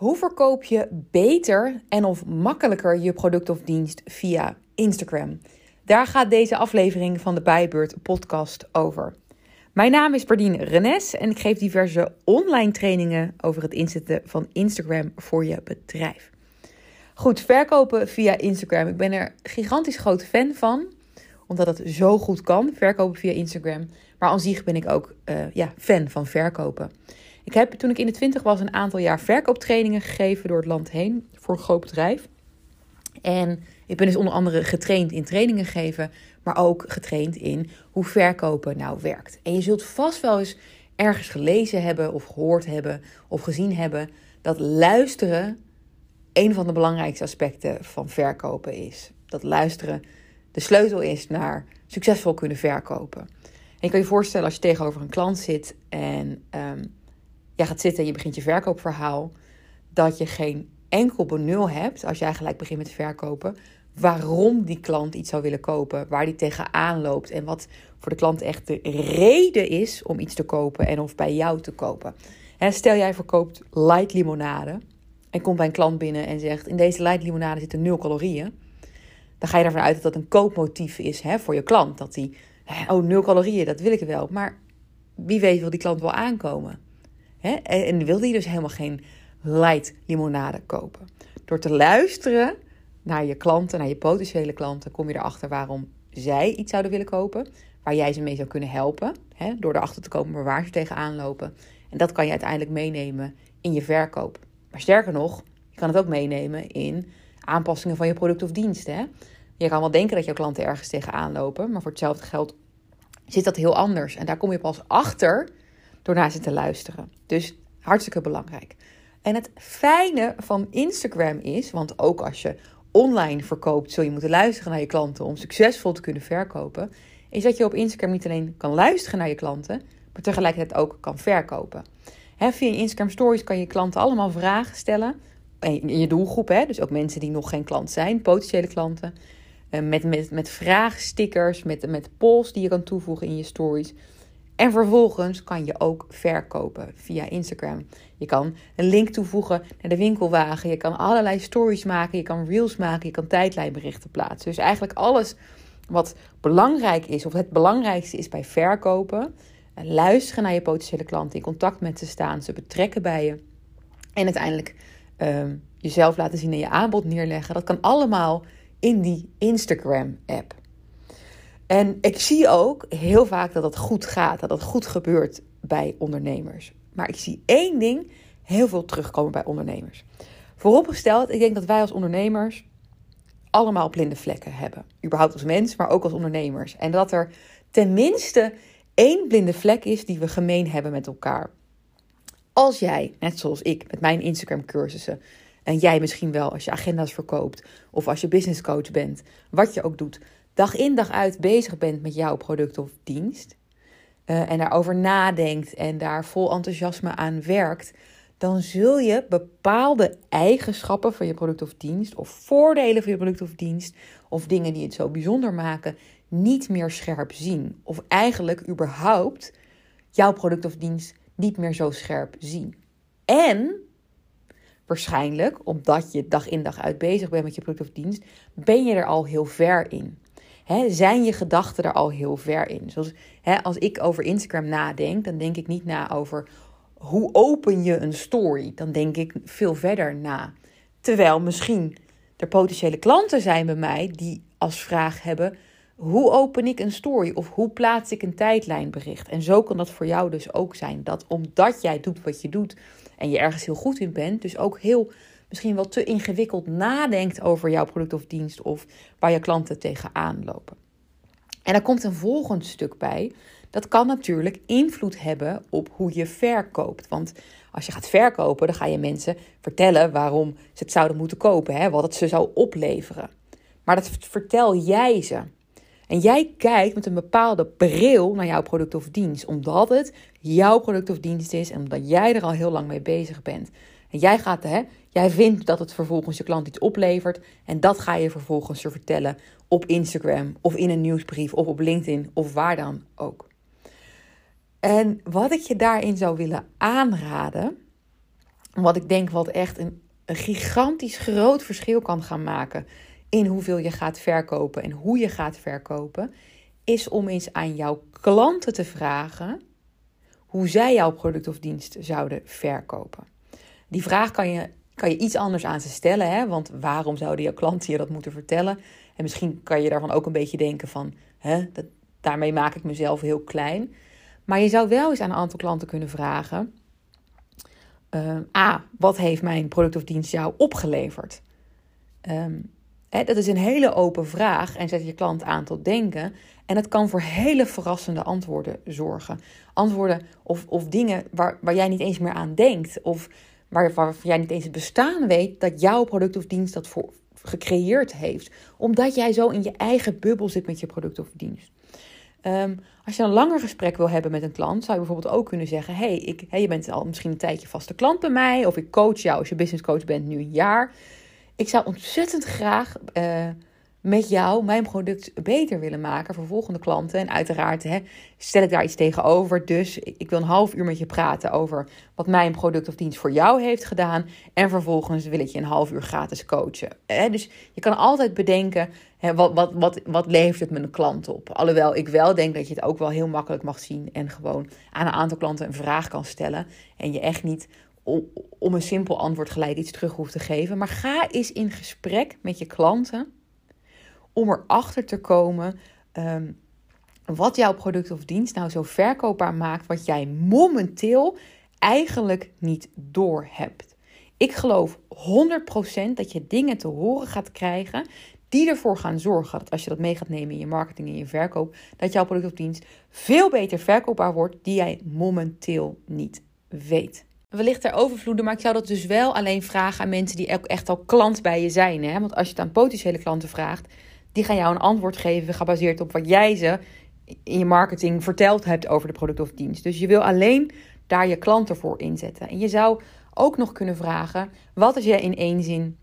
Hoe verkoop je beter en of makkelijker je product of dienst via Instagram? Daar gaat deze aflevering van de Bijbeurt podcast over. Mijn naam is Bardine Renes en ik geef diverse online trainingen over het inzetten van Instagram voor je bedrijf. Goed, verkopen via Instagram. Ik ben er gigantisch groot fan van, omdat het zo goed kan, verkopen via Instagram. Maar aan zich ben ik ook uh, ja, fan van verkopen. Ik heb toen ik in de twintig was een aantal jaar verkooptrainingen gegeven door het land heen voor een groot bedrijf. En ik ben dus onder andere getraind in trainingen geven, maar ook getraind in hoe verkopen nou werkt. En je zult vast wel eens ergens gelezen hebben of gehoord hebben of gezien hebben dat luisteren een van de belangrijkste aspecten van verkopen is. Dat luisteren de sleutel is naar succesvol kunnen verkopen. En je kan je voorstellen als je tegenover een klant zit en um, jij gaat zitten en je begint je verkoopverhaal, dat je geen enkel benul hebt als jij gelijk begint met verkopen, waarom die klant iets zou willen kopen, waar die tegenaan loopt en wat voor de klant echt de reden is om iets te kopen en of bij jou te kopen. stel jij verkoopt light limonade en komt bij een klant binnen en zegt: In deze light limonade zitten nul calorieën. Dan ga je ervan uit dat dat een koopmotief is hè, voor je klant. Dat die, oh, nul calorieën, dat wil ik wel. Maar wie weet wil die klant wel aankomen. Hè? En wil die dus helemaal geen light limonade kopen. Door te luisteren naar je klanten, naar je potentiële klanten, kom je erachter waarom zij iets zouden willen kopen. Waar jij ze mee zou kunnen helpen. Hè? Door erachter te komen waar ze tegenaan lopen. En dat kan je uiteindelijk meenemen in je verkoop. Maar sterker nog, je kan het ook meenemen in aanpassingen van je product of dienst. Hè? Je kan wel denken dat jouw klanten ergens tegenaan lopen, maar voor hetzelfde geld zit dat heel anders. En daar kom je pas achter door naar ze te luisteren. Dus hartstikke belangrijk. En het fijne van Instagram is, want ook als je online verkoopt, zul je moeten luisteren naar je klanten om succesvol te kunnen verkopen, is dat je op Instagram niet alleen kan luisteren naar je klanten, maar tegelijkertijd ook kan verkopen. Via Instagram Stories kan je klanten allemaal vragen stellen. In je doelgroep, hè, dus ook mensen die nog geen klant zijn, potentiële klanten. Eh, met, met, met vraagstickers, met, met polls die je kan toevoegen in je stories. En vervolgens kan je ook verkopen via Instagram. Je kan een link toevoegen naar de winkelwagen. Je kan allerlei stories maken. Je kan reels maken. Je kan tijdlijnberichten plaatsen. Dus eigenlijk alles wat belangrijk is, of het belangrijkste is bij verkopen. Luisteren naar je potentiële klanten, in contact met ze staan, ze betrekken bij je. En uiteindelijk uh, jezelf laten zien en je aanbod neerleggen. Dat kan allemaal in die Instagram-app. En ik zie ook heel vaak dat dat goed gaat, dat dat goed gebeurt bij ondernemers. Maar ik zie één ding heel veel terugkomen bij ondernemers. Vooropgesteld, ik denk dat wij als ondernemers allemaal blinde vlekken hebben. Überhaupt als mens, maar ook als ondernemers. En dat er tenminste één blinde vlek is die we gemeen hebben met elkaar. Als jij, net zoals ik met mijn Instagram cursussen, en jij misschien wel als je agenda's verkoopt of als je business coach bent, wat je ook doet, dag in dag uit bezig bent met jouw product of dienst uh, en daarover nadenkt en daar vol enthousiasme aan werkt, dan zul je bepaalde eigenschappen van je product of dienst of voordelen van je product of dienst of dingen die het zo bijzonder maken niet meer scherp zien. Of eigenlijk überhaupt jouw product of dienst niet meer zo scherp zien. En waarschijnlijk, omdat je dag in dag uit bezig bent met je product of dienst, ben je er al heel ver in. Zijn je gedachten er al heel ver in? Zoals als ik over Instagram nadenk, dan denk ik niet na over hoe open je een story. Dan denk ik veel verder na. Terwijl misschien er potentiële klanten zijn bij mij die als vraag hebben: hoe open ik een story of hoe plaats ik een tijdlijnbericht? En zo kan dat voor jou dus ook zijn. Dat omdat jij doet wat je doet en je ergens heel goed in bent, dus ook heel misschien wel te ingewikkeld nadenkt over jouw product of dienst of waar je klanten tegenaan lopen. En daar komt een volgend stuk bij. Dat kan natuurlijk invloed hebben op hoe je verkoopt. Want als je gaat verkopen, dan ga je mensen vertellen waarom ze het zouden moeten kopen, hè, wat het ze zou opleveren. Maar dat vertel jij ze. En jij kijkt met een bepaalde bril naar jouw product of dienst, omdat het jouw product of dienst is en omdat jij er al heel lang mee bezig bent. En jij gaat, hè, jij vindt dat het vervolgens je klant iets oplevert en dat ga je vervolgens er vertellen op Instagram of in een nieuwsbrief of op LinkedIn of waar dan ook. En wat ik je daarin zou willen aanraden, wat ik denk wat echt een gigantisch groot verschil kan gaan maken in hoeveel je gaat verkopen en hoe je gaat verkopen, is om eens aan jouw klanten te vragen hoe zij jouw product of dienst zouden verkopen. Die vraag kan je, kan je iets anders aan ze stellen, hè? want waarom zouden jouw klanten je dat moeten vertellen? En misschien kan je daarvan ook een beetje denken van, hè, dat, daarmee maak ik mezelf heel klein. Maar je zou wel eens aan een aantal klanten kunnen vragen: uh, A, wat heeft mijn product of dienst jou opgeleverd? Um, dat is een hele open vraag en zet je klant aan tot denken. En dat kan voor hele verrassende antwoorden zorgen. Antwoorden of, of dingen waar, waar jij niet eens meer aan denkt. Of waar, waar jij niet eens het bestaan weet dat jouw product of dienst dat voor gecreëerd heeft. Omdat jij zo in je eigen bubbel zit met je product of dienst. Um, als je een langer gesprek wil hebben met een klant, zou je bijvoorbeeld ook kunnen zeggen: hey, ik, hey, je bent al misschien een tijdje vaste klant bij mij, of ik coach jou als je business coach bent nu een jaar. Ik zou ontzettend graag uh, met jou mijn product beter willen maken voor volgende klanten. En uiteraard hè, stel ik daar iets tegenover. Dus ik wil een half uur met je praten over wat mijn product of dienst voor jou heeft gedaan. En vervolgens wil ik je een half uur gratis coachen. Dus je kan altijd bedenken, wat, wat, wat, wat levert het mijn klant op? Alhoewel ik wel denk dat je het ook wel heel makkelijk mag zien. En gewoon aan een aantal klanten een vraag kan stellen. En je echt niet om een simpel antwoord gelijk iets terug hoeft te geven. Maar ga eens in gesprek met je klanten om erachter te komen um, wat jouw product of dienst nou zo verkoopbaar maakt, wat jij momenteel eigenlijk niet doorhebt. Ik geloof 100% dat je dingen te horen gaat krijgen die ervoor gaan zorgen dat als je dat mee gaat nemen in je marketing en je verkoop, dat jouw product of dienst veel beter verkoopbaar wordt die jij momenteel niet weet. Wellicht er overvloeden, maar ik zou dat dus wel alleen vragen aan mensen die ook echt al klant bij je zijn. Hè? Want als je het aan potentiële klanten vraagt, die gaan jou een antwoord geven gebaseerd op wat jij ze in je marketing verteld hebt over de product of dienst. Dus je wil alleen daar je klanten voor inzetten. En je zou ook nog kunnen vragen: wat als je in één zin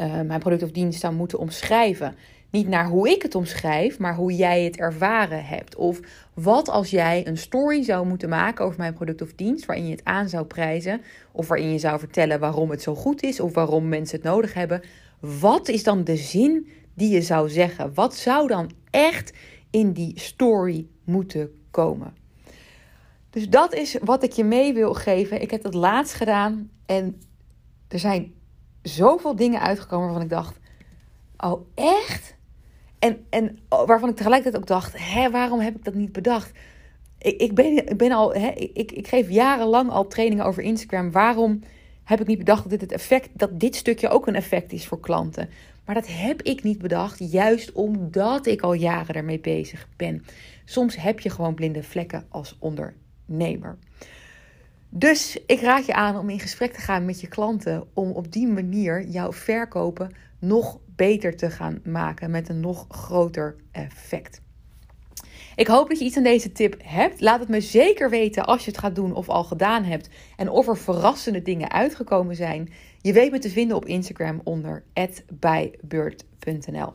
uh, mijn product of dienst zou moeten omschrijven? Niet naar hoe ik het omschrijf, maar hoe jij het ervaren hebt. Of wat als jij een story zou moeten maken over mijn product of dienst, waarin je het aan zou prijzen, of waarin je zou vertellen waarom het zo goed is, of waarom mensen het nodig hebben. Wat is dan de zin die je zou zeggen? Wat zou dan echt in die story moeten komen? Dus dat is wat ik je mee wil geven. Ik heb dat laatst gedaan en er zijn zoveel dingen uitgekomen waarvan ik dacht: Oh, echt? En, en waarvan ik tegelijkertijd ook dacht: Hé, waarom heb ik dat niet bedacht? Ik, ik, ben, ik ben al, hè, ik, ik geef jarenlang al trainingen over Instagram. Waarom heb ik niet bedacht dat dit het effect, dat dit stukje ook een effect is voor klanten? Maar dat heb ik niet bedacht, juist omdat ik al jaren ermee bezig ben. Soms heb je gewoon blinde vlekken als ondernemer. Dus ik raad je aan om in gesprek te gaan met je klanten om op die manier jouw verkopen nog beter te gaan maken met een nog groter effect. Ik hoop dat je iets aan deze tip hebt. Laat het me zeker weten als je het gaat doen of al gedaan hebt. En of er verrassende dingen uitgekomen zijn. Je weet me te vinden op Instagram onder bijbeurt.nl.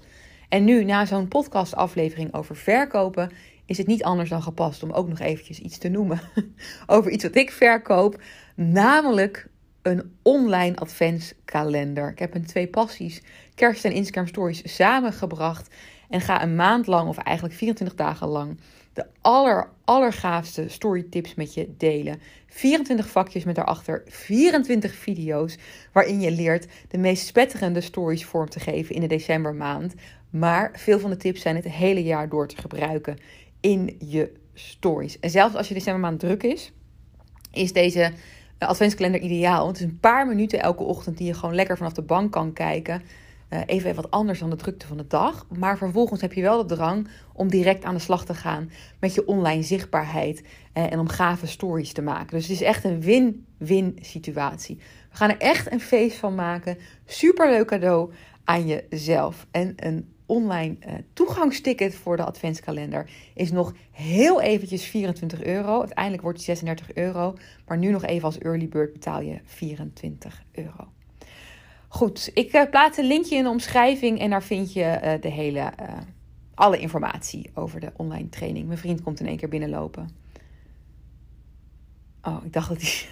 En nu, na zo'n podcastaflevering over verkopen, is het niet anders dan gepast om ook nog eventjes iets te noemen over iets wat ik verkoop. Namelijk een online adventskalender. Ik heb een twee passies, kerst en Instagram stories samengebracht. En ga een maand lang, of eigenlijk 24 dagen lang, de aller, allergaafste storytips met je delen. 24 vakjes met daarachter 24 video's waarin je leert de meest spetterende stories vorm te geven in de decembermaand. Maar veel van de tips zijn het hele jaar door te gebruiken in je stories. En zelfs als je decembermaand druk is, is deze adventskalender ideaal. Want het is een paar minuten elke ochtend die je gewoon lekker vanaf de bank kan kijken. Uh, even wat anders dan de drukte van de dag. Maar vervolgens heb je wel de drang om direct aan de slag te gaan met je online zichtbaarheid. Uh, en om gave stories te maken. Dus het is echt een win-win situatie. We gaan er echt een feest van maken. Super leuk cadeau aan jezelf. En een online uh, toegangsticket voor de adventskalender is nog heel eventjes 24 euro. Uiteindelijk wordt het 36 euro. Maar nu nog even als early bird betaal je 24 euro. Goed, ik uh, plaats een linkje in de omschrijving en daar vind je uh, de hele, alle informatie over de online training. Mijn vriend komt in één keer binnenlopen. Oh, ik dacht dat hij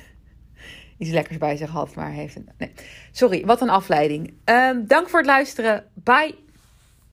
iets lekkers bij zich had, maar heeft. Nee. Sorry, wat een afleiding. Ehm, dank voor het luisteren. Bye!